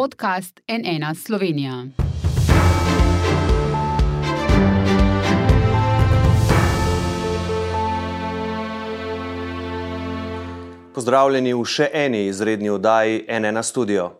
podcast NN Slovenija. Pozdravljeni v še eni izredni oddaji NN Studio.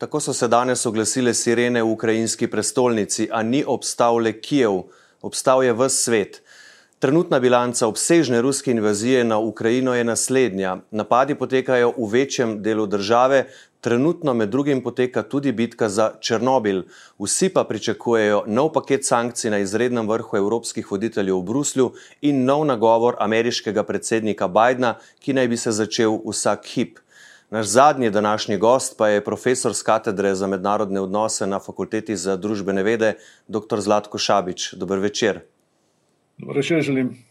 Tako so se danes oglasile sirene v ukrajinski prestolnici, a ni obstal le Kijev, obstal je vse svet. Trenutna bilanca obsežne ruske invazije na Ukrajino je naslednja. Napadi potekajo v večjem delu države, trenutno med drugim poteka tudi bitka za Černobil. Vsi pa pričakujejo nov paket sankcij na izrednem vrhu evropskih voditeljev v Bruslju in nov nagovor ameriškega predsednika Bidna, ki naj bi se začel vsak hip. Naš zadnji današnji gost pa je profesor z katedre za mednarodne odnose na Fakulteti za družbene vede, dr. Zlatko Šabič. Dober večer. Dobro večer, želim.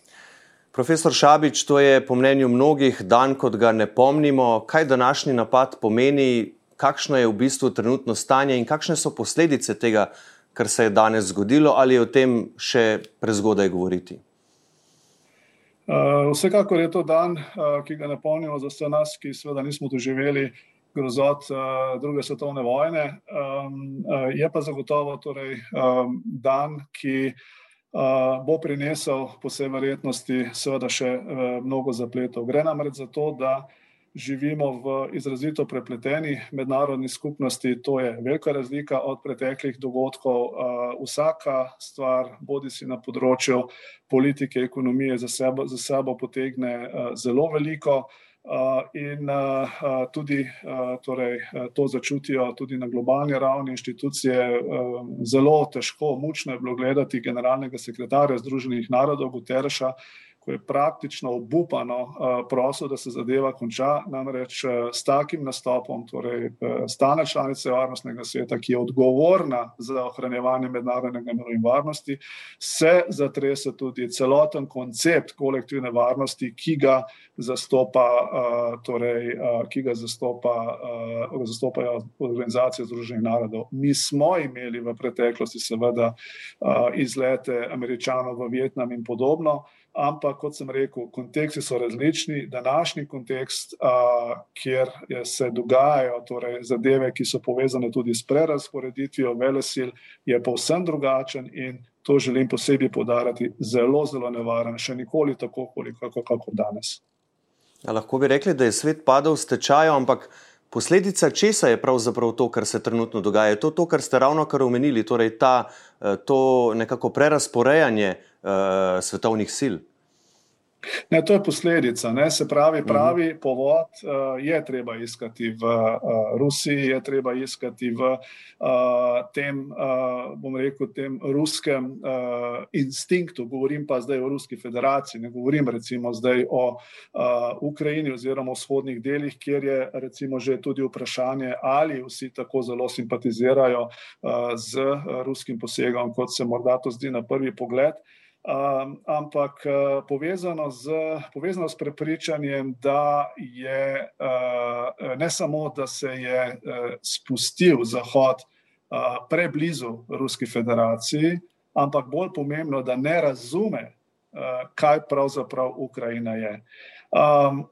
Profesor Šabič, to je po mnenju mnogih dan, kot ga ne pomnimo. Kaj današnji napad pomeni, kakšno je v bistvu trenutno stanje in kakšne so posledice tega, kar se je danes zgodilo, ali je o tem še prezgodaj govoriti? Uh, vsekakor je to dan, uh, ki ga ne pomnimo za vse nas, ki seveda nismo doživeli grozot uh, druge svetovne vojne. Je pa zagotovo torej, dan, ki bo prinesel po vsej verjetnosti seveda še mnogo zapletov. Gre namreč za to, da živimo v izrazito prepleteni mednarodni skupnosti, to je velika razlika od preteklih dogodkov. Vsaka stvar, bodi si na področju politike, ekonomije, za sebo, za sebo potegne zelo veliko. In tudi torej, to začutijo tudi na globalni ravni inštitucije. Zelo težko, mučno je bilo gledati generalnega sekretarja Združenih narodov, Guterreša, ko je praktično obupano uh, prosil, da se zadeva konča, namreč uh, s takim nastopom, torej uh, stane članice Varnostnega sveta, ki je odgovorna za ohranjevanje mednarodnega miru in varnosti, se zatrese tudi celoten koncept kolektivne varnosti, ki ga zastopa, torej, ki ga zastopa, zastopajo organizacije Združenih narodov. Mi smo imeli v preteklosti, seveda, izlete američanov v Vietnam in podobno ampak kot sem rekel, konteksti so različni. Današnji kontekst, a, kjer se dogajajo torej, zadeve, ki so povezane tudi s prerasporeditvijo velesil, je povsem drugačen in to želim posebej podariti, zelo, zelo nevaren, še nikoli tako, koliko kako danes. Ja, lahko bi rekli, da je svet padel v stečaju, ampak. Posledica česa je pravzaprav to, kar se trenutno dogaja? Je to, to kar ste ravno kar omenili, torej ta, eh, to nekako prerasporejanje uh, svetovnih sil? Ne, to je posledica. Ne? Se pravi, pravi mm -hmm. povod uh, je treba iskati v uh, Rusiji, je treba iskati v uh, tem, uh, bom rekel, tem ruskem uh, instinktu. Govorim pa zdaj o Ruski federaciji, ne govorim recimo zdaj o uh, Ukrajini oziroma o vzhodnih delih, kjer je recimo že tudi vprašanje, ali vsi tako zelo simpatizirajo uh, z uh, ruskim posegom, kot se morda to zdi na prvi pogled. Um, ampak uh, povezano, z, povezano s prepričanjem, da je uh, ne samo, da se je uh, spustil Zahod uh, preblizu Ruski federaciji, ampak bolj pomembno, da ne razume, uh, kaj pravzaprav Ukrajina je. Um,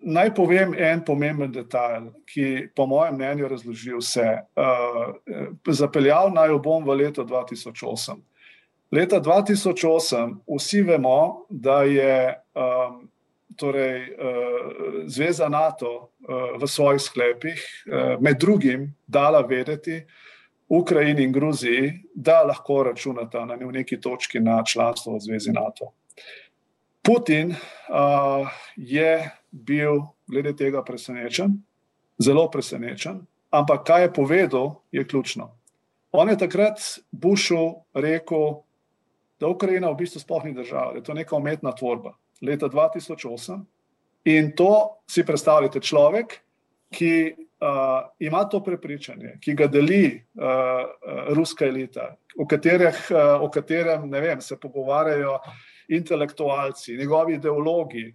naj povem en pomemben detajl, ki po mojem mnenju razloži vse. Uh, zapeljal naj jo bom v leto 2008. Leta 2008 vsi vemo, da je um, torej, uh, Zveza NATO uh, v svojih sklepih uh, med drugim dala vedeti Ukrajini in Gruziji, da lahko računata na neki točki na članstvo v Zvezi NATO. Putin uh, je bil glede tega presenečen, zelo presenečen, ampak kaj je povedal, je ključno. On je takrat Bushu rekel, da Ukrajina v bistvu sploh ni država, da je to neka umetna tvorba. Leta 2008 in to si predstavljate človek, ki uh, ima to prepričanje, ki ga deli uh, uh, ruska elita, o, katerih, uh, o katerem vem, se pogovarjajo intelektualci, njegovi ideologi,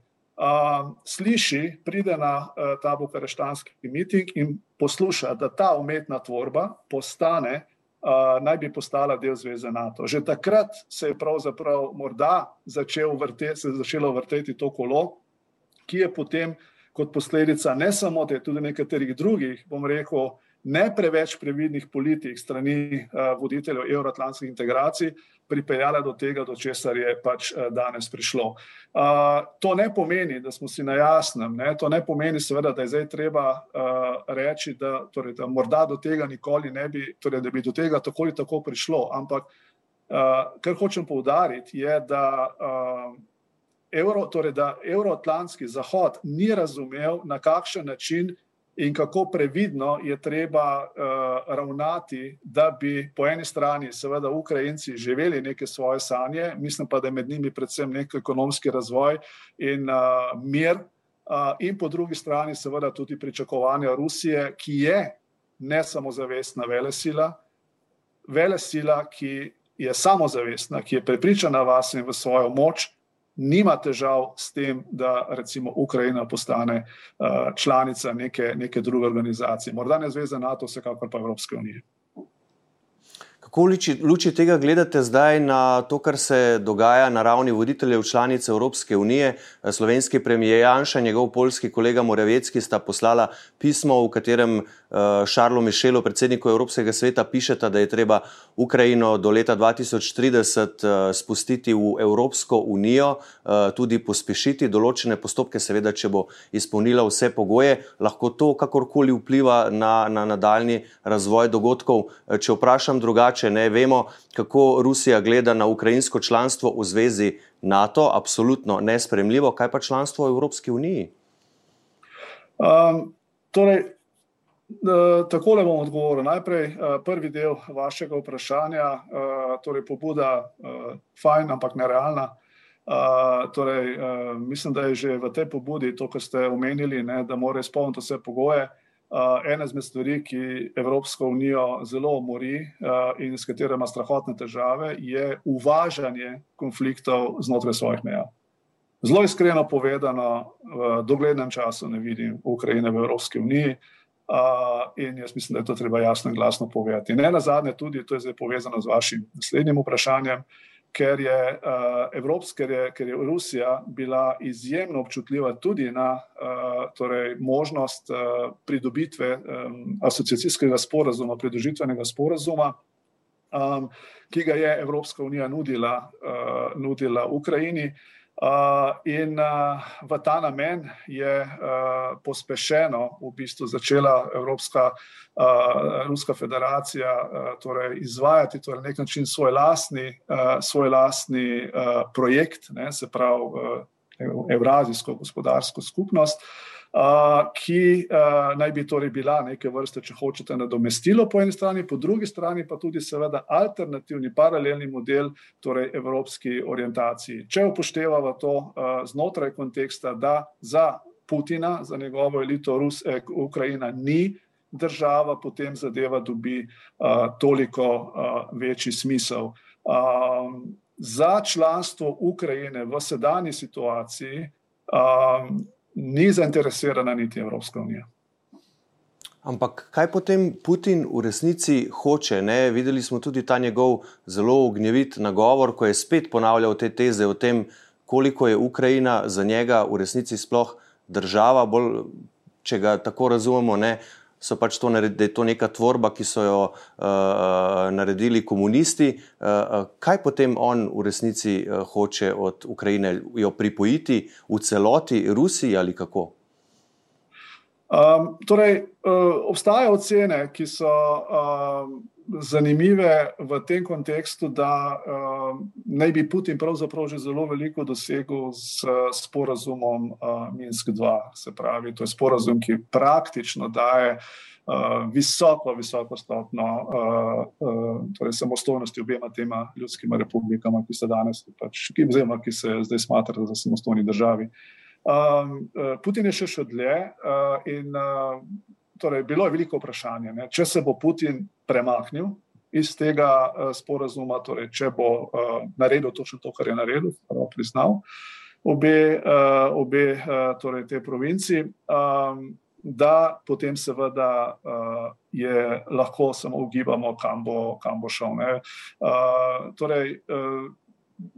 sliši, pride na ta bukareštanski miting in posluša, da ta umetna tvorba postane, naj bi postala del Zveze NATO. Že takrat se je pravzaprav morda začel vrteti, se začelo vrteti to kolo, ki je potem kot posledica ne samo te, tudi nekaterih drugih, bom rekel, ne preveč previdnih politik strani voditeljev evroatlantskih integracij, pripeljala do tega, do česar je pač danes prišlo. To ne pomeni, da smo si na jasnem, ne, to ne pomeni seveda, da je zdaj treba reči, da, torej, da morda do tega nikoli ne bi, torej, da bi do tega tako ali tako prišlo, ampak kar hočem poudariti, je, da evro, torej da evroatlantski zahod ni razumel, na kakšen način in kako previdno je treba uh, ravnati, da bi po eni strani seveda Ukrajinci živeli neke svoje sanje, mislim pa, da je med njimi predvsem nek ekonomski razvoj in uh, mir, uh, in po drugi strani seveda tudi pričakovanja Rusije, ki je ne samozavestna velesila, velesila, ki je samozavestna, ki je prepričana vas in v svojo moč, nima težav s tem, da recimo Ukrajina postane uh, članica neke, neke druge organizacije. Morda ne zveze NATO, vsekakor pa Evropske unije. Kako v luči tega gledate zdaj na to, kar se dogaja na ravni voditeljev članice Evropske unije? Slovenski premijer Janša in njegov polski kolega Morevecki sta poslala pismo, v katerem Šarlo Mišelu, predsedniku Evropskega sveta, pišeta, da je treba Ukrajino do leta 2030 spustiti v Evropsko unijo, tudi pospešiti določene postopke, seveda, če bo izpolnila vse pogoje. Lahko to kakorkoli vpliva na, na nadaljni razvoj dogodkov. Če vprašam drugače, ne vemo, kako Rusija gleda na ukrajinsko članstvo v zvezi NATO, absolutno nespremljivo, kaj pa članstvo v Evropski uniji? Um, torej, Takole bom odgovoril. Najprej prvi del vašega vprašanja, torej pobuda fajn, ampak nerealna. Torej, mislim, da je že v tej pobudi to, kar ste omenili, ne, da mora izpolniti vse pogoje. Ena izmed stvari, ki Evropsko unijo zelo mori in s katero ima strahotne težave, je uvažanje konfliktov znotraj svojih meja. Zelo iskreno povedano, v doglednem času ne vidim Ukrajine v Evropski uniji. Uh, in jaz mislim, da je to treba jasno in glasno povedati. Ne na zadnje, tudi to je zdaj povezano z vašim naslednjim vprašanjem, ker je, uh, Evropsk, ker je, ker je Rusija bila izjemno občutljiva tudi na uh, torej možnost uh, pridobitve um, asociacijskega sporazuma, pridružitvenega sporazuma, um, ki ga je Evropska unija nudila, uh, nudila Ukrajini. Uh, in uh, v ta namen je uh, pospešeno v bistvu začela Evropska uh, Ruska federacija uh, torej izvajati torej nek način svoj lastni, uh, svoj lastni uh, projekt, ne, se pravi uh, Evrazijsko gospodarsko skupnost. Ki naj bi torej bila neke vrste, če hočete, nadomestilo po eni strani, po drugi strani pa tudi seveda alternativni, paralelni model torej evropski orientaciji. Če upoštevamo to znotraj konteksta, da za Putina, za njegovo elito Rus, eh, Ukrajina ni država, potem zadeva dobi uh, toliko uh, večji smisel. Um, za članstvo Ukrajine v sedanji situaciji um, ni zainteresirana niti Evropska unija. Ampak kaj potem Putin v resnici hoče? Ne? Videli smo tudi ta njegov zelo ognjevit nagovor, ko je spet ponavljal te teze o tem, koliko je Ukrajina za njega v resnici sploh država, bolj, če ga tako razumemo. Ne? So pač to, da je to neka tvorba, ki so jo uh, naredili komunisti. Uh, kaj potem on v resnici uh, hoče od Ukrajine, jo pripojiti v celoti Rusiji ali kako? Um, torej, uh, obstajajo ocene, ki so. Uh, zanimive v tem kontekstu, da uh, naj bi Putin pravzaprav že zelo veliko dosegel s sporazumom uh, Minsk 2. Se pravi, to je sporazum, ki praktično daje uh, visoko, visoko stopno uh, uh, torej samostojnosti obema tema ljudskima republikama, ki se danes, pač, ki, vzema, ki se zdaj smatrajo za samostojni državi. Um, Putin je še šel dlje uh, in uh, torej, bilo je veliko vprašanje, ne, če se bo Putin premaknil iz tega uh, sporazuma, torej, če bo uh, naredil točno to, kar je naredil, priznal. obe, uh, obe uh, torej te provinci, um, da potem seveda uh, je lahko samo ugibamo, kam bo, kam bo šel. Uh, torej, uh,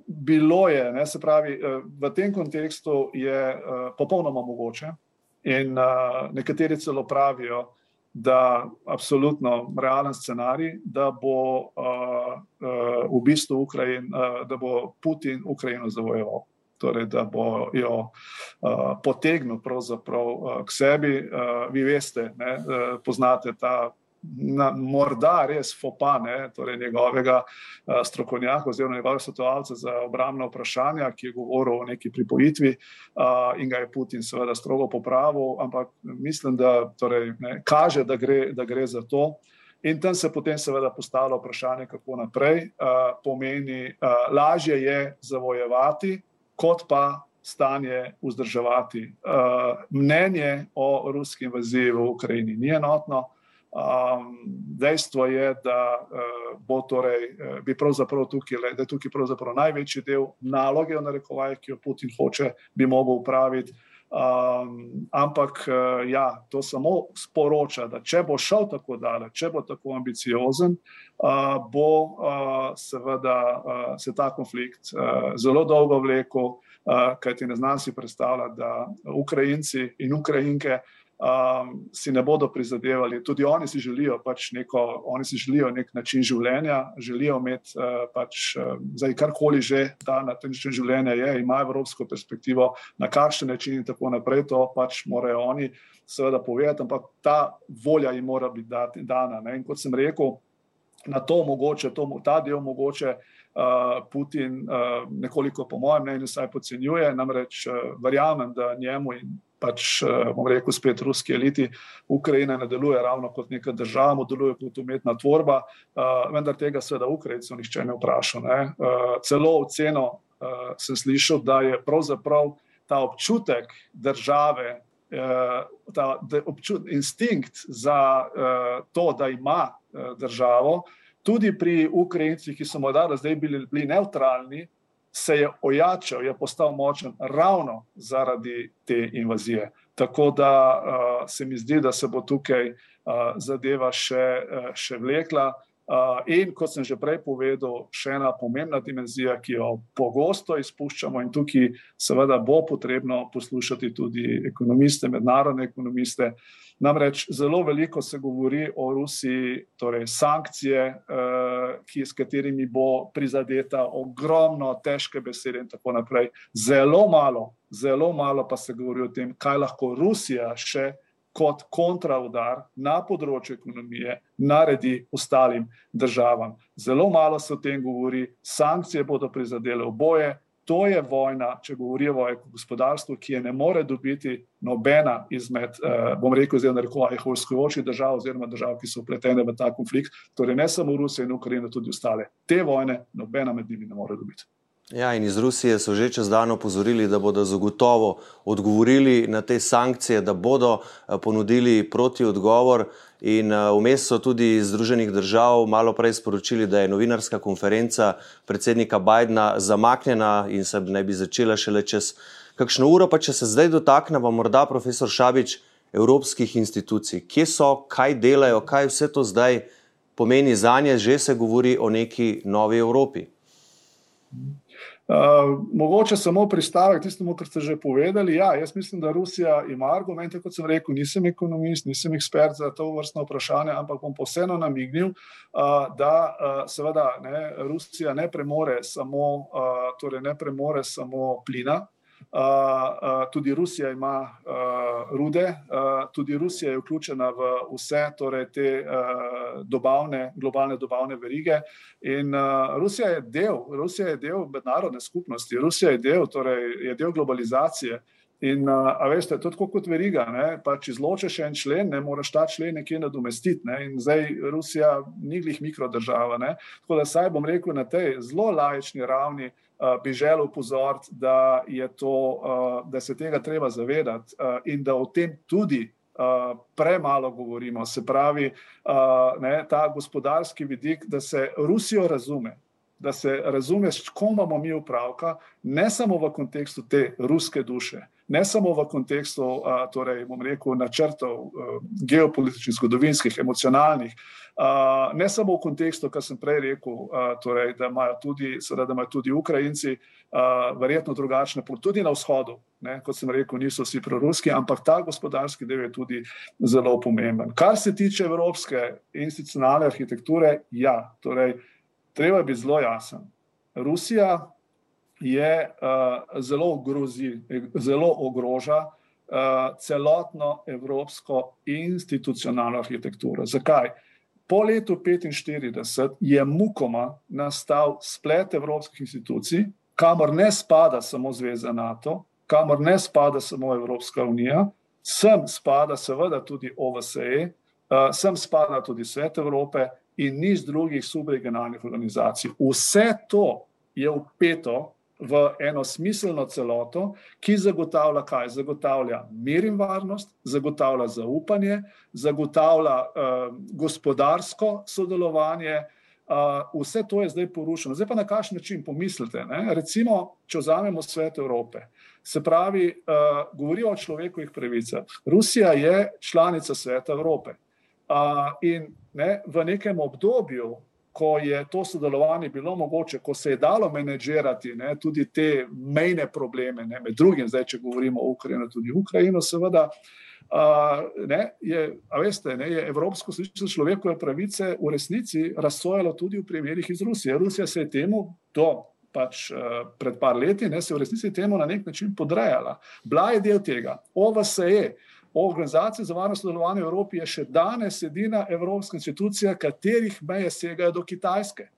bilo je, ne, se pravi, uh, v tem kontekstu je uh, popolnoma mogoče in uh, nekateri celo pravijo, da absolutno realen scenarij, da bo uh, uh, v bistvu Ukrajin, uh, da bo Putin Ukrajino zavojeval. Torej, da bo jo uh, potegnil uh, k sebi. Uh, vi veste, ne, uh, poznate ta na, morda res fopa, ne, torej njegovega uh, strokovnjaka oziroma njegovega svetovalca za obramna vprašanja, ki je govoril o neki pripojitvi uh, in ga je Putin seveda strogo popravil, ampak mislim, da torej, ne, kaže, da gre, da gre za to. In tam se potem seveda postavlja vprašanje, kako naprej. Uh, pomeni, uh, lažje je zavojevati, kot pa stanje vzdrževati. Uh, mnenje o ruski invaziji v Ukrajini ni enotno. Um, dejstvo je, da uh, bo torej, uh, bi pravzaprav tukaj, da je tukaj pravzaprav največji del naloge, narekovaj, ki jo Putin hoče, bi mogel upraviti. Um, ampak uh, ja, to samo sporoča, da če bo šel tako daleč, če bo tako ambiciozen, uh, bo uh, seveda uh, se ta konflikt uh, zelo dolgo vlekel, uh, kajti ne znam si predstavljati, da Ukrajinci in Ukrajinke um, si ne bodo prizadevali. Tudi oni si želijo pač neko, oni si želijo nek način življenja, želijo imeti uh, pač uh, zdaj karkoli že, da na ten način življenja je, imajo evropsko perspektivo, na kakšen način in tako naprej, to pač morajo oni seveda povedati, ampak ta volja jim mora biti dati, dana. Ne? In kot sem rekel, na to mogoče, to, ta del mogoče. Uh, Putin uh, nekoliko, po mojem mnenju, vsaj podcenjuje, namreč uh, verjamem, da njemu in pač, eh, bom rekel, spet ruski eliti. Ukrajina ne deluje ravno kot neka država, deluje kot umetna tvorba, uh, vendar tega seveda Ukrajincev nihče ne vpraša. Ne? Uh, celo oceno sem slišal, da je pravzaprav ta občutek države, ta občut, instinkt za to, da ima državo, tudi pri Ukrajincih, ki so morda zdaj bili, bili neutralni, se je ojačal, je postal močen ravno zaradi te invazije. Tako da uh, se mi zdi, da se bo tukaj uh, zadeva še, uh, še vlekla. In kot sem že prej povedal, še ena pomembna dimenzija, ki jo pogosto izpuščamo, in tukaj seveda bo potrebno poslušati tudi ekonomiste, mednarodne ekonomiste. Namreč zelo veliko se govori o Rusiji, torej sankcije, eh, ki, s katerimi bo prizadeta, ogromno težke besede in tako naprej. Zelo malo, zelo malo pa se govori o tem, kaj lahko Rusija še kot kontraudar na področju ekonomije naredi ostalim državam. Zelo malo se o tem govori, sankcije bodo prizadele oboje, To je vojna, če govorimo o gospodarstvu, ki je ne more dobiti nobena izmed, eh, bom rekel, zelo reko, ajhovskojočih držav oziroma držav, ki so upletene v ta konflikt, torej ne samo Rusija in Ukrajina, tudi ostale. Te vojne nobena med njimi ne more dobiti. Ja, in iz Rusije so že čez dan opozorili, da bodo zagotovo odgovorili na te sankcije, da bodo eh, ponudili proti odgovor. In eh, vmes so tudi iz Združenih držav malo prej sporočili, da je novinarska konferenca predsednika Bidna zamaknjena in se naj bi začela šele čez kakšno uro. Pa če se zdaj dotaknemo, morda profesor Šabič, evropskih institucij, kje so, kaj delajo, kaj vse to zdaj pomeni za nje, že se govori o neki novi Evropi. Uh, mogoče samo pristavek tistemu, kar ste že povedali. Ja, jaz mislim, da Rusija ima argumente, kot sem rekel, nisem ekonomist, nisem ekspert za to vrstno vprašanje, ampak bom posebno namignil, uh, da uh, seveda ne, Rusija ne premore samo, uh, torej ne premore samo plina, tudi Rusija ima rude, tudi Rusija je vključena v vse torej te dobavne, globalne dobavne verige. In Rusija je del, Rusija je del mednarodne skupnosti, Rusija je del, torej je del globalizacije. In, a veste, to je tako kot veriga. Če izločiš en člen, ne moreš ta člen nekje nadomestiti. Ne? In zdaj Rusija ni glih mikrodržava. Ne? Tako da, saj bom rekel, na tej zelo lajčni ravni uh, uh, bi želel upozoriti, da, uh, da se tega treba zavedati uh, in da o tem tudi premalo govorimo. Se pravi, ne, ta gospodarski vidik, da se Rusijo razume. Da se razume, s kom imamo mi upravka, ne samo v kontekstu te ruske duše, ne samo v kontekstu, torej, bom rekel, načrtov geopolitičnih, zgodovinskih, emocionalnih, ne samo v kontekstu, kar sem prej rekel, torej, da, imajo tudi, seveda, da imajo tudi Ukrajinci verjetno drugačne, tudi na vzhodu, ne, kot sem rekel, niso vsi proruski, ampak ta gospodarski del je tudi zelo pomemben. Kar se tiče evropske institucionalne arhitekture, ja, torej, treba biti zelo jasen. Rusija je uh, zelo, grozi, zelo ogroža uh, celotno evropsko institucionalno arhitekturo. Zakaj? Po letu 1945 je mukoma nastal splet evropskih institucij, kamor ne spada samo Zveza NATO, kamor ne spada samo Evropska unija, sem spada seveda tudi OVSE, uh, sem spada tudi Svet Evrope, in niz drugih subregionalnih organizacij. Vse to je upeto v eno smiselno celoto, ki zagotavlja kaj? Zagotavlja mir in varnost, zagotavlja zaupanje, zagotavlja uh, gospodarsko sodelovanje. Uh, vse to je zdaj porušeno. Zdaj pa na kakšen način pomislite? Ne? Recimo, če vzamemo svet Evrope, se pravi, uh, govorijo o človekovih pravicah. Rusija je članica sveta Evrope. In ne, v nekem obdobju, ko je to sodelovanje bilo mogoče, ko se je dalo menedžirati ne, tudi te mejne probleme, ne, med drugim, zdaj, če govorimo o Ukrajini, tudi Ukrajino, seveda. Uh, ne, je, veste, ne, je Evropsko sodišče za človekove pravice v resnici razsojalo tudi v primerih iz Rusije. Rusija se je temu do pač, uh, pred par leti, ne, se je v resnici temu na nek način podrejala. Bila je del tega. OVSE je Organizacija za varno sodelovanje v Evropi je še danes edina evropska institucija, katerih meje segajo do Kitajske.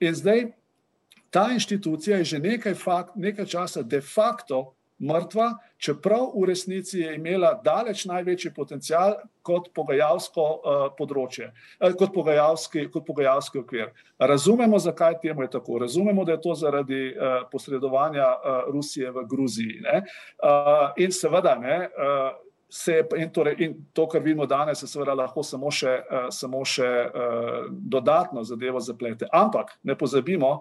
In zdaj ta institucija je že nekaj, fakt, nekaj časa de facto mrtva, čeprav v resnici je imela daleč največji potencial kot pogajalsko uh, področje, uh, kot, pogajalski, kot pogajalski okvir. Razumemo, zakaj temu je tako. Razumemo, da je to zaradi uh, posredovanja uh, Rusije v Gruziji. Uh, in seveda, ne, uh, se, in, torej, in to, kar vidimo danes, se seveda lahko samo še, uh, samo še uh, dodatno zadevo zaplete. Ampak ne pozabimo,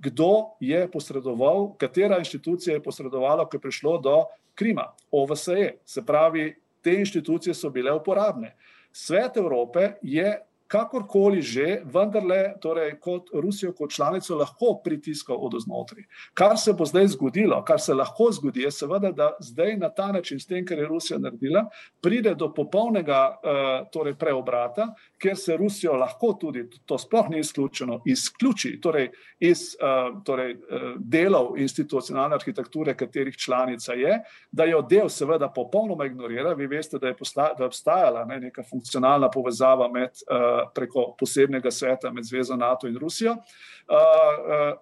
kdo je posredoval, katera inštitucija je posredovala, ko je prišlo do Krima, OVSE. Se pravi, te inštitucije so bile uporabne. Svet Evrope je kakorkoli že, vendarle, torej kot Rusijo, kot članico, lahko pritiskal od znotraj. Kar se bo zdaj zgodilo, kar se lahko zgodi, je seveda, da zdaj na ta način, s tem, kar je Rusija naredila, pride do popolnega uh, torej preobrata, ker se Rusijo lahko tudi, to sploh ni izključeno, izključi torej iz uh, torej, uh, delov institucionalne arhitekture, katerih članica je, da jo del seveda popolnoma ignorira. Vi veste, da je, posta, da je obstajala ne, neka funkcionalna povezava med uh, preko posebnega sveta med Zvezo NATO in Rusijo.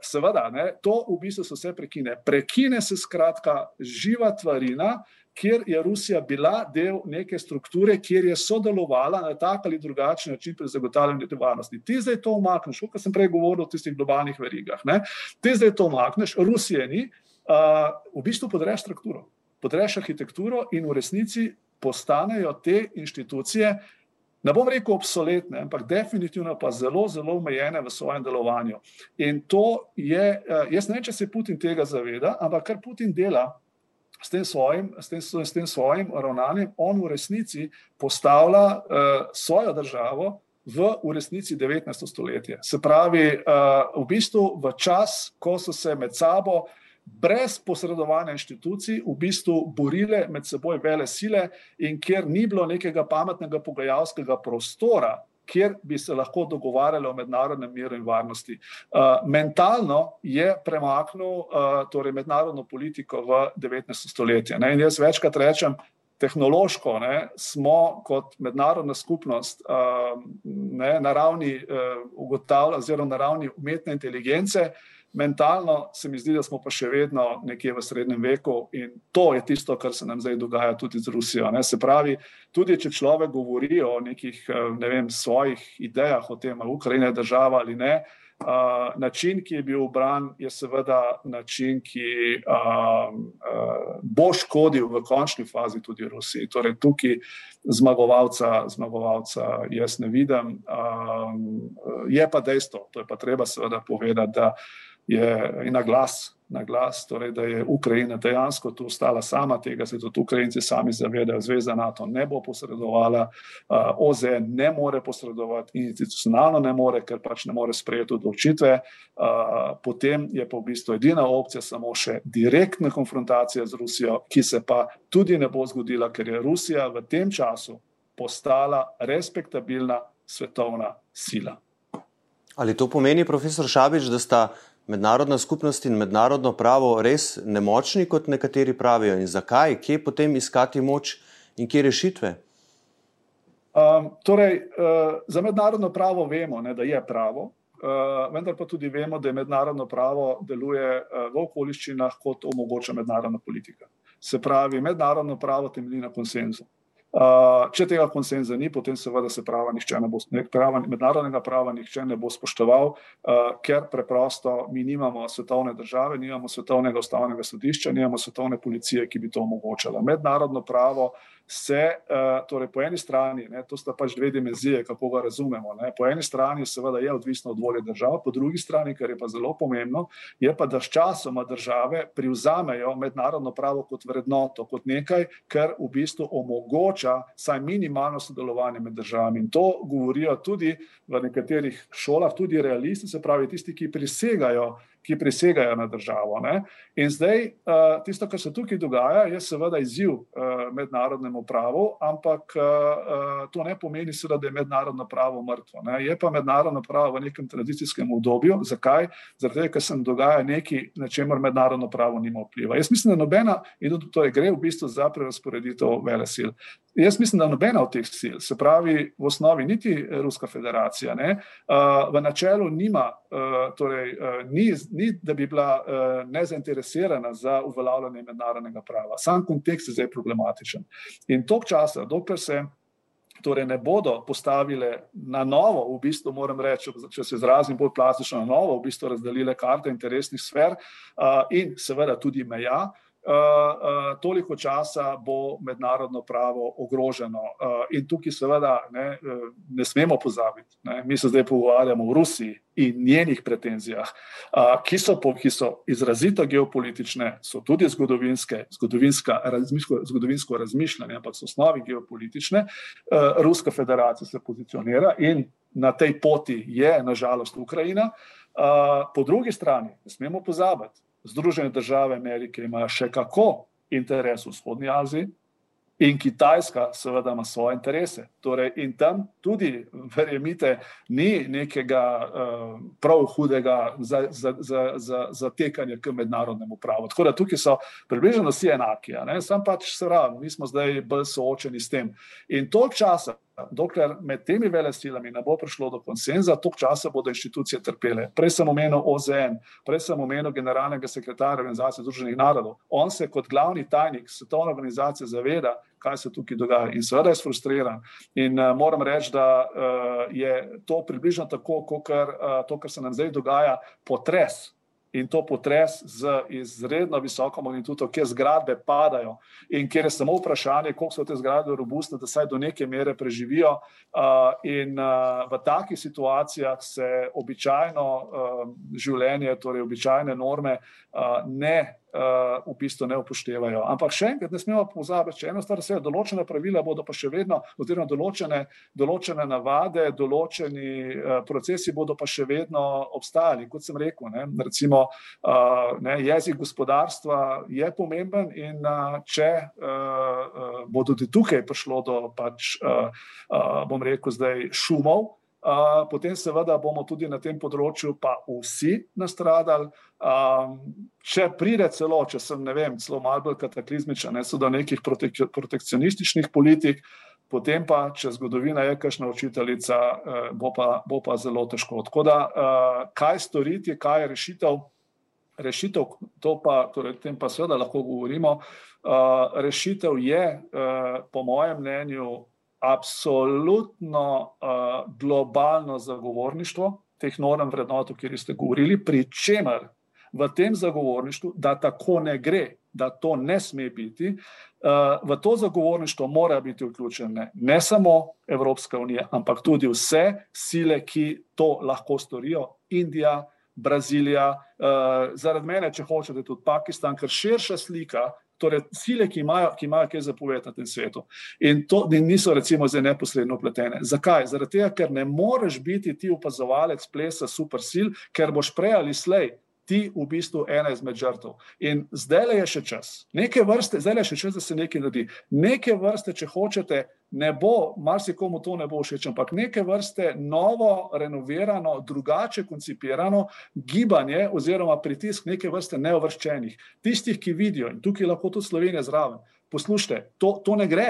Seveda, ne, to v bistvu se vse prekine. Prekine se skratka živa tvarina, kjer je Rusija bila del neke strukture, kjer je sodelovala na tak ali drugačen način pri zagotavljanju varnosti. Ti zdaj to umakneš, kot sem prej govoril o tistih globalnih verigah. Ne? Ti zdaj to umakneš, Rusije ni, uh, v bistvu podreš strukturo, podreš arhitekturo in v resnici postanejo te inštitucije ne bom rekel obsoletne, ampak definitivno pa zelo, zelo omejene v svojem delovanju. In to je, eh, jaz ne vem, če se Putin tega zaveda, ampak kar Putin dela s tem svojim, s tem, s tem svojim ravnanjem, on v resnici postavlja uh, svojo državo. V, resnici 19. stoletje. Se pravi, uh, v bistvu v čas, ko so se med sabo uh, brez posredovanja inštitucij v bistvu borile med seboj vele sile in kjer ni bilo nekega pametnega pogajalskega prostora, kjer bi se lahko dogovarjali o mednarodnem miru in varnosti. Uh, mentalno je premaknil uh, torej mednarodno politiko v 19. stoletje. Ne? In jaz večkrat rečem, tehnološko ne, smo kot mednarodna skupnost uh, ne, na ravni uh, ugotavljanja oziroma na ravni umetne inteligence mentalno se mi zdi, da smo pa še vedno nekje v srednjem veku in to je tisto, kar se nam zdaj dogaja tudi z Rusijo. Ne? Se pravi, tudi če človek govori o nekih ne vem, svojih idejah o tem, ali Ukrajina je država ali ne. Uh, način, ki je bil obran, je seveda način, ki uh, uh, bo škodil v končni fazi tudi Rusiji. Torej, tukaj zmagovalca, zmagovalca jaz ne vidim. Uh, je pa dejstvo, to je pa treba seveda povedati, da je na glas na glas, torej, da je Ukrajina dejansko tu ostala sama, tega se tudi Ukrajinci sami zavedajo. Zveza NATO ne bo posredovala, uh, OZN ne more posredovati, institucionalno ne more, ker pač ne more sprejeti odločitve. Uh, potem je pa v bistvu edina opcija samo še direktna konfrontacija z Rusijo, ki se pa tudi ne bo zgodila, ker je Rusija v tem času postala respektabilna svetovna sila. Ali to pomeni, profesor Šabič, da sta mednarodna skupnost in mednarodno pravo res nemočni, kot nekateri pravijo, in zakaj, kje potem iskati moč in kje rešitve? Um, torej, uh, za mednarodno pravo vemo, ne, da je pravo, uh, vendar pa tudi vemo, da je mednarodno pravo deluje uh, v okoliščinah, kot omogoča mednarodna politika. Se pravi, mednarodno pravo temelji na konsenzu. Uh, če tega konsenza ni, potem seveda se prava nihče ne bo, prava, mednarodnega prava nihče ne bo spoštoval, uh, ker preprosto mi nimamo svetovne države, nimamo svetovnega ustavnega sodišča, nimamo svetovne policije, ki bi to omogočala. Mednarodno pravo se, uh, torej po eni strani, ne, to sta pač dve dimenzije, kako ga razumemo. Ne. Po eni strani seveda je odvisno od volje držav, po drugi strani, kar je pa zelo pomembno, je pa, da s časoma države privzamejo mednarodno pravo kot vrednoto, kot nekaj, kar v bistvu omogoča vsaj minimalno sodelovanje med državami. In to govorijo tudi v nekaterih šolah, tudi realisti, se pravi tisti, ki prisegajo ki presegajo na državo. Ne? In zdaj, uh, tisto, kar se tukaj dogaja, je seveda izziv uh, mednarodnemu pravu, ampak uh, to ne pomeni, seveda, da je mednarodno pravo mrtvo. Ne? Je pa mednarodno pravo v nekem tradicijskem obdobju. Zakaj? Zato, ker se dogaja nekaj, na čemer mednarodno pravo nima vpliva. Jaz mislim, da nobena, in tudi to je gre v bistvu za prerasporeditev vele sil. Jaz mislim, da nobena od teh sil, se pravi v osnovi niti Ruska federacija, ne, uh, v načelu nima, uh, torej, ni, ni, da bi bila nezainteresirana za uveljavljanje mednarodnega prava. Sam kontekst je zdaj problematičen. In tok časa, dokler se torej ne bodo postavile na novo, v bistvu moram reči, če se izrazim bolj plastično, na novo, v bistvu razdelile karte interesnih sfer uh, in seveda tudi meja. Uh, toliko časa bo mednarodno pravo ogroženo. Uh, in tukaj, seveda, ne, ne smemo pozabiti, ne, mi se zdaj pogovarjamo o Rusiji in njenih pretenzijah, uh, ki, so, ki so izrazito geopolitične, so tudi zgodovinske, razmišljo, zgodovinsko razmišljanje, ampak so osnovi geopolitične. Uh, Ruska federacija se pozicionira in na tej poti je, nažalost, Ukrajina. Uh, po drugi strani, ne smemo pozabiti, Združene države Amerike imajo še kako interes v vzhodnji Aziji. In Kitajska, seveda, ima svoje interese. Torej, in tam tudi, verjemite, ni nekega uh, prav hudega zatekanja za, za, za k mednarodnemu pravu. Tako da tukaj so približno vsi enaki. Sam pač se pravi, mi smo zdaj bolj soočeni s tem. In toliko časa, dokler med temi velesilami ne bo prišlo do konsenza, toliko časa bodo inštitucije trpele. Prej sem omenil OZN, prej sem omenil generalnega sekretarja Organizacije Združenih narodov. On se kot glavni tajnik svetovne organizacije zaveda, kaj se tukaj dogaja in seveda je frustriran. In uh, moram reči, da uh, je to približno tako, kot uh, to, kar se nam zdaj dogaja, potres in to potres z izredno visoko magnitudo, kjer zgradbe padajo in kjer je samo vprašanje, koliko so te zgradbe robustne, da saj do neke mere preživijo. In v takih situacijah se običajno življenje, torej običajne norme, ne uh, v bistvu ne upoštevajo. Ampak še enkrat, ne smemo pozabiti, če eno stvar se je, določene pravila bodo pa še vedno, oziroma določene, določene navade, določeni uh, procesi bodo pa še vedno obstajali. Kot sem rekel, ne, recimo uh, ne, jezik gospodarstva je pomemben in uh, če uh, bo tudi tukaj prišlo do, pač, uh, uh, bom rekel, zdaj šumov, potem, seveda, bomo tudi na tem področju, pa vsi nastradali. Um, če pride celo, če sem, ne vem, celo malo bolj kataklizmičen, ne so do nekih protek protekcionističnih politik, potem pa, če zgodovina je kakšna učiteljica, uh, bo, pa, bo pa zelo težko. Tako da, uh, kaj storiti, kaj je rešitev? rešitev, pa, torej, tem pa seveda lahko govorimo, uh, rešitev je, uh, po mojem mnenju, absolutno uh, globalno zagovorništvo teh norm vrednot, o katerih ste govorili, pri čemer v tem zagovorništvu, da tako ne gre, da to ne sme biti, uh, v to zagovorništvo mora biti vključene ne samo Evropska unija, ampak tudi vse sile, ki to lahko storijo, Indija, Brazilija, uh, zaradi mene, če hočete, tudi Pakistan, ker širša slika torej sile, ki imajo, ki imajo kaj zapovedati na tem svetu. In to niso, recimo, zdaj neposredno upletene. Zakaj? Zaradi tega, ker ne moreš biti ti opazovalec plesa supersil, ker boš prej ali slej ti v bistvu ena izmed žrtev. In zdaj je še čas, neke vrste, zdaj je še čas, da se nekaj naredi. Neke vrste, če hočete, ne bo, marsikomu to ne bo všeč, ampak neke vrste novo, renovirano, drugače koncipirano gibanje oziroma pritisk neke vrste neovrščenih. Tistih, ki vidijo, in tukaj lahko tudi Slovenija zraven, poslušajte, to, to ne gre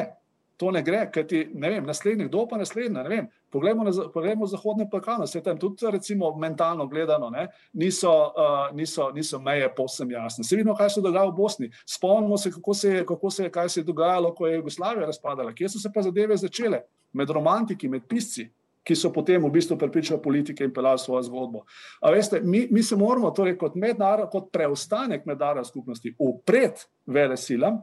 to ne gre, ker ti, ne vem, naslednji, kdo pa naslednji, ne vem. Poglejmo na poglejmo Zahodne Balkane, se tam tudi, recimo, mentalno gledano, ne, niso, uh, niso, niso meje povsem jasne. Se vidimo, kaj se dogaja v Bosni. Spomnimo se, kako se, kako se, kaj se je dogajalo, ko je Jugoslavija razpadala, kje so se pa zadeve začele, med romantiki, med pisci. Ki so potem v bistvu pripričali politike in pelali svojo zgodbo. Veste, mi, mi se moramo, torej kot, kot preostanek mednarodne skupnosti, upreti vele silam,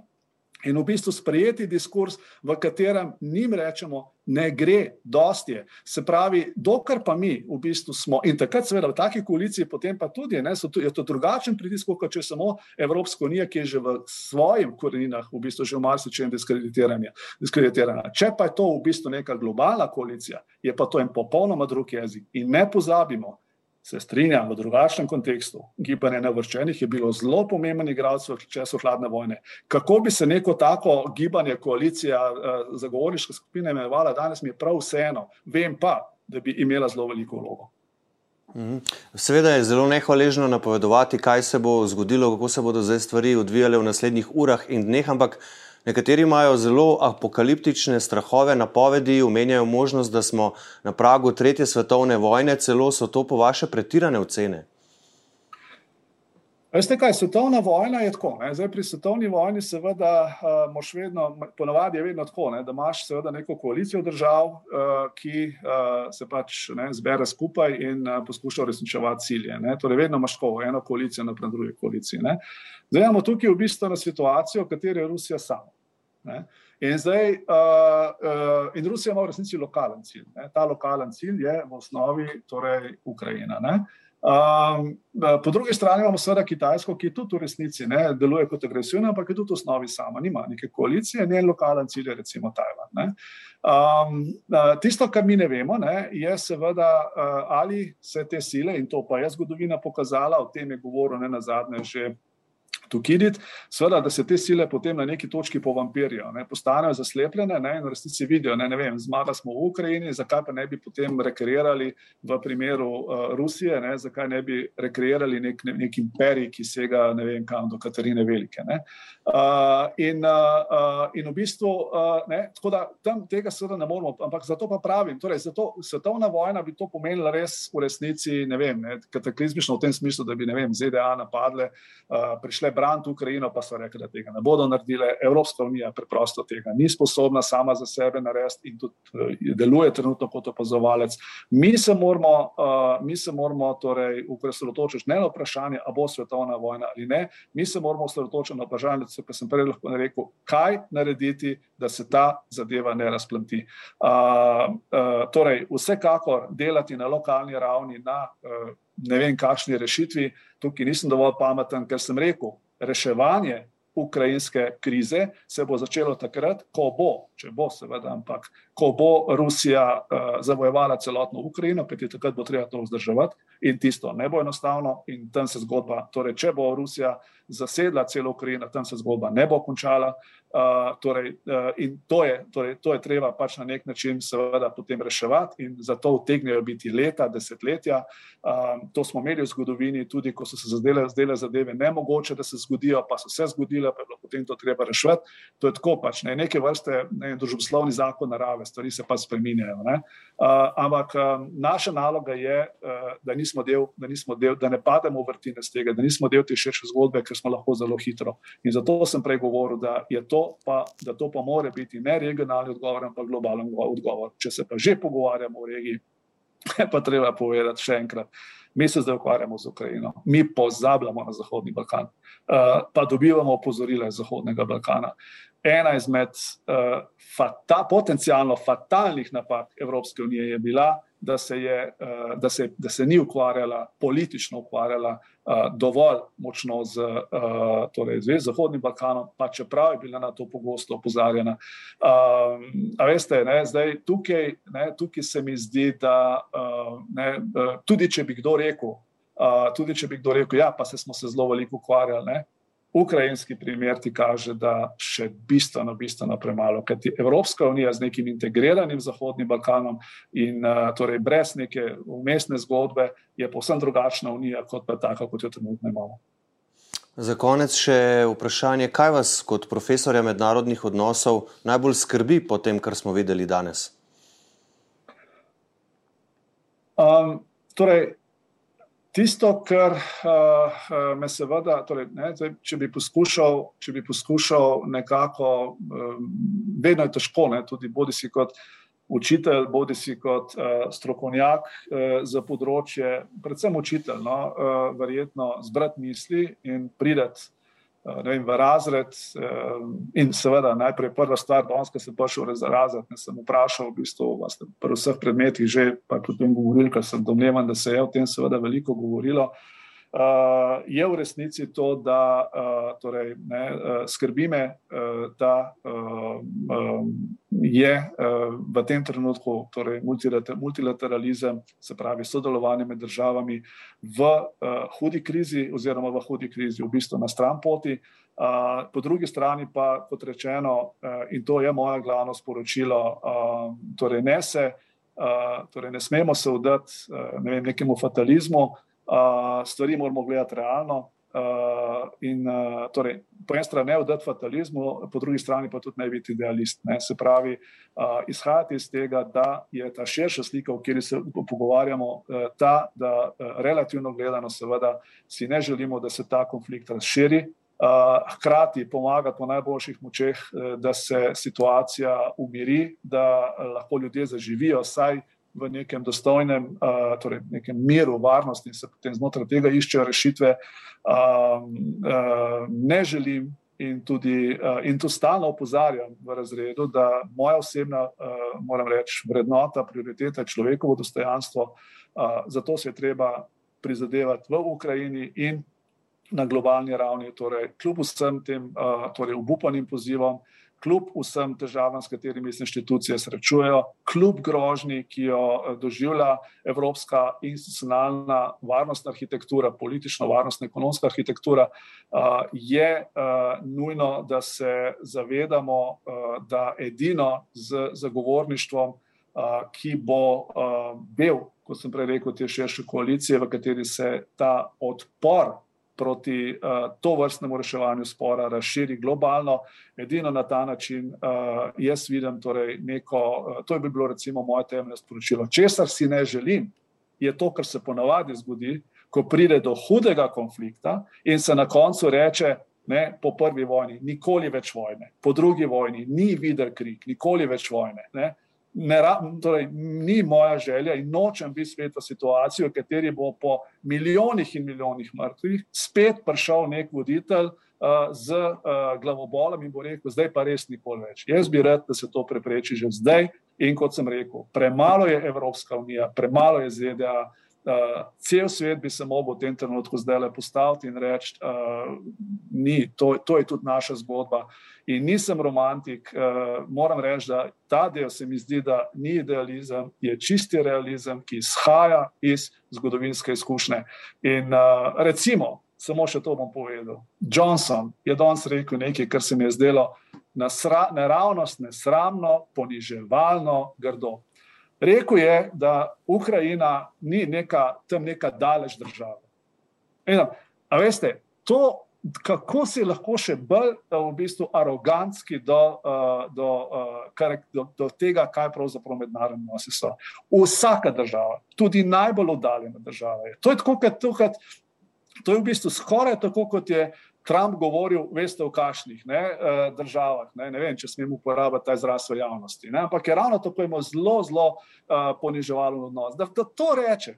in v bistvu sprejeti diskurs, v katerem njim rečemo, ne gre, dosti je. Se pravi, dokler pa mi v bistvu smo in takrat, seveda, v taki koaliciji, potem pa tudi ne, tu, je to drugačen pritisk, kot če samo Evropska unija, ki je že v svojih koreninah v bistvu že v marsičem diskreditirana. Če pa je to v bistvu neka globalna koalicija, je pa to en popolnoma drug jezik. In ne pozabimo, se strinjam, v drugačnem kontekstu. Gibanje nevrščenih je bilo zelo pomemben igralec v času hladne vojne. Kako bi se neko tako gibanje, koalicija, eh, zagovorniška skupina imenovala, danes mi je prav vseeno. Vem pa, da bi imela zelo veliko vlogo. Mhm. Seveda je zelo nehvaležno napovedovati, kaj se bo zgodilo, kako se bodo zdaj stvari odvijale v naslednjih urah in dneh, ampak Nekateri imajo zelo apokaliptične strahove, napovedi, omenjajo možnost, da smo na pragu tretje svetovne vojne, celo so to po vaše pretirane ocene. Veste kaj, svetovna vojna je tako. Ne? Zdaj pri svetovni vojni seveda uh, moš vedno, ponovadi je vedno tako, ne? da imaš seveda neko koalicijo držav, uh, ki uh, se pač ne, zbere skupaj in uh, poskuša uresničevati cilje. Ne? Torej vedno imaš tako, eno koalicijo naprej druge koalicije. Ne? Zdaj imamo tukaj v bistvu na situacijo, v kateri je Rusija sama. Ne? In, zdaj, uh, uh, in Rusija ima v resnici lokalen cilj. Ne? Ta lokalen cilj je v osnovi torej Ukrajina. Ne? Um, po drugi strani imamo seveda Kitajsko, ki tudi v resnici ne, deluje kot agresivna, ampak je tudi v osnovi sama, nima neke koalicije, njen lokalen cilj je recimo Tajvan. Um, tisto, kar mi ne vemo, ne, je seveda, ali se te sile, in to pa je zgodovina pokazala, o tem je govoril ne na zadnje že Tukidit, seveda, da se te sile potem na neki točki povampirijo, ne, postanejo zaslepljene ne, in v resnici vidijo, ne, ne vem, zmaga smo v Ukrajini, zakaj pa ne bi potem rekreirali v primeru uh, Rusije, ne, zakaj ne bi rekreirali nek, ne, nek imperij, ki sega ne vem kam do Katarine Velike. Ne. Uh, in, uh, in v bistvu, uh, ne, tako da tam tega seveda ne moramo, ampak zato pa pravim, torej zato svetovna vojna bi to pomenila res v resnici, ne vem, ne, kataklizmično v tem smislu, da bi, ne vem, ZDA napadle, uh, prišle braniti Ukrajino, pa so rekli, da tega ne bodo naredile. Evropska unija preprosto tega ni sposobna sama za sebe narediti in tudi uh, deluje trenutno kot opazovalec. Mi se moramo, uh, mi se moramo torej ukreslotočiti ne na vprašanje, ali bo svetovna vojna ali ne, mi se moramo osredotočiti na vprašanje, pa sem prej lahko rekel, kaj narediti, da se ta zadeva ne razplanti. Uh, uh, torej, vsekakor delati na lokalni ravni, na uh, ne vem, kakšni rešitvi, tukaj nisem dovolj pameten, ker sem rekel, reševanje ukrajinske krize se bo začelo takrat, ko bo, če bo, seveda, ampak ko bo Rusija uh, zavojevala celotno Ukrajino, kajti takrat bo treba to vzdrževati in tisto ne bo enostavno in tam se zgodba. Torej, če bo Rusija zasedla celo Ukrajino, tam se zgodba ne bo končala. Uh, torej, uh, in to je, torej, to je treba pač na nek način, seveda, potem reševati, in zato utegnejo biti leta, desetletja. Uh, to smo imeli v zgodovini, tudi ko so se zdele, zdele zadeve nemogoče, da se zgodijo, pa so se zgodile, pa je bilo potem to treba reševati. To je tako pač, ne, neke vrste ne, družboslovni zakon narave, stvari se pa spreminjajo. Uh, ampak um, naša naloga je, uh, da, nismo del, da, nismo del, da ne pademo v vrtine z tega, da nismo del te širše zgodbe, ker smo lahko zelo hitro. In zato sem prej govoril, da to pa, da to pa more biti ne regionalni odgovor, ampak globalen odgovor. Če se pa že pogovarjamo o regiji, pa treba povedati še enkrat. Mi se zdaj ukvarjamo z Ukrajino, mi pozabljamo na Zahodni Balkan, uh, pa dobivamo opozorila iz Zahodnega Balkana. Ena izmed uh, fata, potencialno fatalnih napak Evropske unije je bila, da se, je, uh, da se, da se ni ukvarjala, politično ukvarjala uh, dovolj močno z, uh, torej z Zahodnim Balkanom, pa čeprav je bila na to pogosto opozarjena. Uh, a veste, ne, zdaj tukaj, ne, tukaj se mi zdi, da ne, tudi če bi kdo rekel, tudi če bi kdo rekel, ja, pa se smo se zelo veliko ukvarjali. Ne, Ukrajinski primer ti kaže, da še bistveno, bistveno premalo, ker ti Evropska unija z nekim integriranim Zahodnim Balkanom in uh, torej brez neke umestne zgodbe je povsem drugačna unija, kot pa taka, kot jo trenutno imamo. Za konec še vprašanje, kaj vas kot profesorja mednarodnih odnosov najbolj skrbi po tem, kar smo videli danes? Um, torej, Tisto, kar uh, me seveda, torej, ne, zdaj, če, bi poskušal, če bi poskušal nekako, um, vedno je težko, ne, tudi bodi si kot učitelj, bodi si kot uh, strokovnjak uh, za področje, predvsem učitelj, no, uh, verjetno zbrati misli in prideti vem, v razred. Eh, in seveda, najprej prva stvar, ko sem prišel v razred, ne sem vprašal, v bistvu, pri vseh predmetih, že pa potem govoril, ker sem domnevan, da se je o tem seveda veliko govorilo. Uh, je v resnici to, da uh, torej, ne, uh, skrbi me, uh, da uh, um, je uh, v tem trenutku torej, multilateralizem, se pravi sodelovanje med državami, v uh, hudi krizi, oziroma v hudi krizi, v bistvu na stran poti. Uh, po drugi strani pa, kot rečeno, uh, in to je moje glavno sporočilo, uh, torej ne, se, uh, torej ne smemo se vdati uh, ne vem, nekemu fatalizmu stvari moramo gledati realno. Uh, in, uh, torej, po eni strani ne vdati fatalizmu, po drugi strani pa tudi ne biti idealist. Ne? Se pravi, uh, izhajati iz tega, da je ta širša slika, o kateri se pogovarjamo, uh, ta, da uh, relativno gledano, seveda, si ne želimo, da se ta konflikt razširi. Uh, hkrati pomagati po najboljših močeh, uh, da se situacija umiri, da uh, lahko ljudje zaživijo, saj uh, v nekem dostojnem, uh, torej nekem miru, varnosti in se potem znotraj tega iščejo rešitve. Uh, uh, ne želim in tudi uh, in to stalno opozarjam v razredu, da moja osebna, uh, moram reči, vrednota, prioriteta je človekovo dostojanstvo. Uh, zato se je treba prizadevati v Ukrajini in na globalni ravni, torej kljub vsem tem uh, torej obupanim pozivom kljub vsem težavam, s katerimi se inštitucije srečujejo, kljub grožnji, ki jo eh, doživlja evropska institucionalna varnostna arhitektura, politično varnostna ekonomska arhitektura, eh, je eh, nujno, da se zavedamo, da edino z zagovorništvom, ki bo bil, kot sem prej rekel, te širše koalicije, v kateri se ta odpor proti uh, to vrstnemu reševanju spora razširi globalno. Edino na ta način uh, jaz vidim, torej neko, uh, to bi bilo recimo moje temeljno sporočilo. Česar si ne želim, je to, kar se ponavadi zgodi, ko pride do hudega konflikta in se na koncu reče, ne, po prvi vojni, nikoli več vojne, po drugi vojni, ni videl krik, nikoli več vojne. Ne ne, torej, ni moja želja in nočem biti svet v situaciji, v kateri bo po milijonih in milijonih mrtvih spet prišel nek voditelj uh, z uh, glavobolom in bo rekel: Zdaj pa res nikoli več. Jaz bi rad, da se to prepreči že zdaj. In kot sem rekel, premalo je Evropska unija, premalo je ZDA. Uh, cel svet bi se lahko v tem trenutku zdaj le postavil in reči, uh, to, to je tudi naša zgodba. In nisem romantik, uh, moram reči, da ta del se mi zdi, da ni idealizem, je čisti realizem, ki izhaja iz zgodovinske izkušnje. In uh, recimo, samo še to bom povedal. Johnson je danes rekel nekaj, kar se mi je zdelo naravnost, nesramno, poniževalno, grdo. Rekl je, da Ukrajina ni neka tam neka daleč država. Eno, a veste, to, kako si lahko še bolj v bistvu arogantski do, do, do, do tega, kaj pravzaprav mednarodni odnosi so. Vsaka država, tudi najbolj oddaljena država je. To je tako, kot tukaj. To je v bistvu skoraj tako, kot je Trump govoril, veste, v kašnih ne, državah. Ne, ne vem, če smem uporabiti ta izraz v javnosti. Ne, ampak je ravno tako imel zelo, zelo uh, poniževalen odnos. Da, da to reče,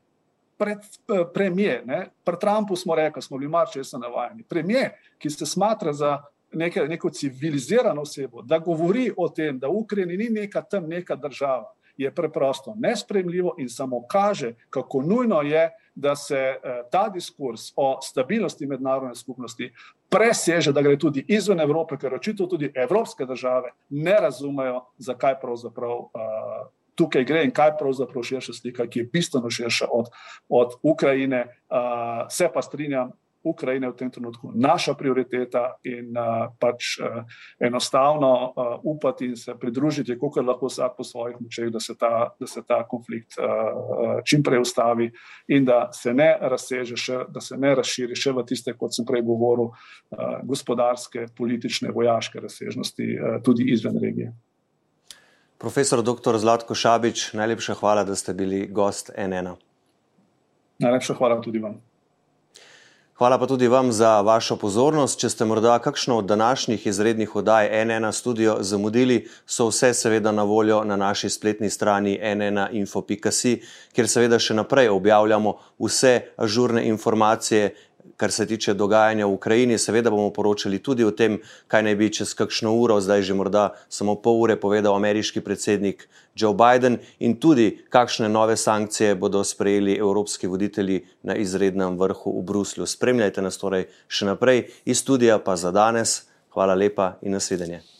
pred eh, Trumpu smo rekli, smo bili marče, so navajeni. Premijer, ki se smatra za neke, neko civilizirano osebo, da govori o tem, da v Ukrajini ni neka tam neka država, je preprosto nespremljivo in samo kaže, kako nujno je, da se eh, ta diskurs o stabilnosti mednarodne skupnosti preseže, da gre tudi izven Evrope, ker očitno tudi evropske države ne razumejo, zakaj pravzaprav. Uh, tukaj gre in kaj pravzaprav širša slika, ki je bistveno širša od, od Ukrajine. Uh, se pa strinjam, Ukrajina je v tem trenutku naša prioriteta in uh, pač uh, enostavno uh, upati in se pridružiti, kako lahko vsak po svojih močeh, da se ta, da se ta konflikt uh, čim prej ustavi in da se ne razseže, še, da se ne razširi še v tiste, kot sem prej govoril, uh, gospodarske, politične, vojaške razsežnosti uh, tudi izven regije. Profesor dr. Zlatko Šabič, najlepša hvala, da ste bili gost NN. Najlepša hvala tudi vam. Hvala pa tudi vam za vašo pozornost. Če ste morda kakšno od današnjih izrednih oddaj NN studio zamudili, so vse seveda na voljo na naši spletni strani nn.info.si, kjer seveda še naprej objavljamo vse ažurne informacije kar se tiče dogajanja v Ukrajini. Seveda bomo poročali tudi o tem, kaj naj bi čez kakšno uro, zdaj že morda samo pol ure, povedal ameriški predsednik Joe Biden in tudi kakšne nove sankcije bodo sprejeli evropski voditelji na izrednem vrhu v Bruslju. Spremljajte nas torej še naprej iz studija, pa za danes. Hvala lepa in nasvidenje.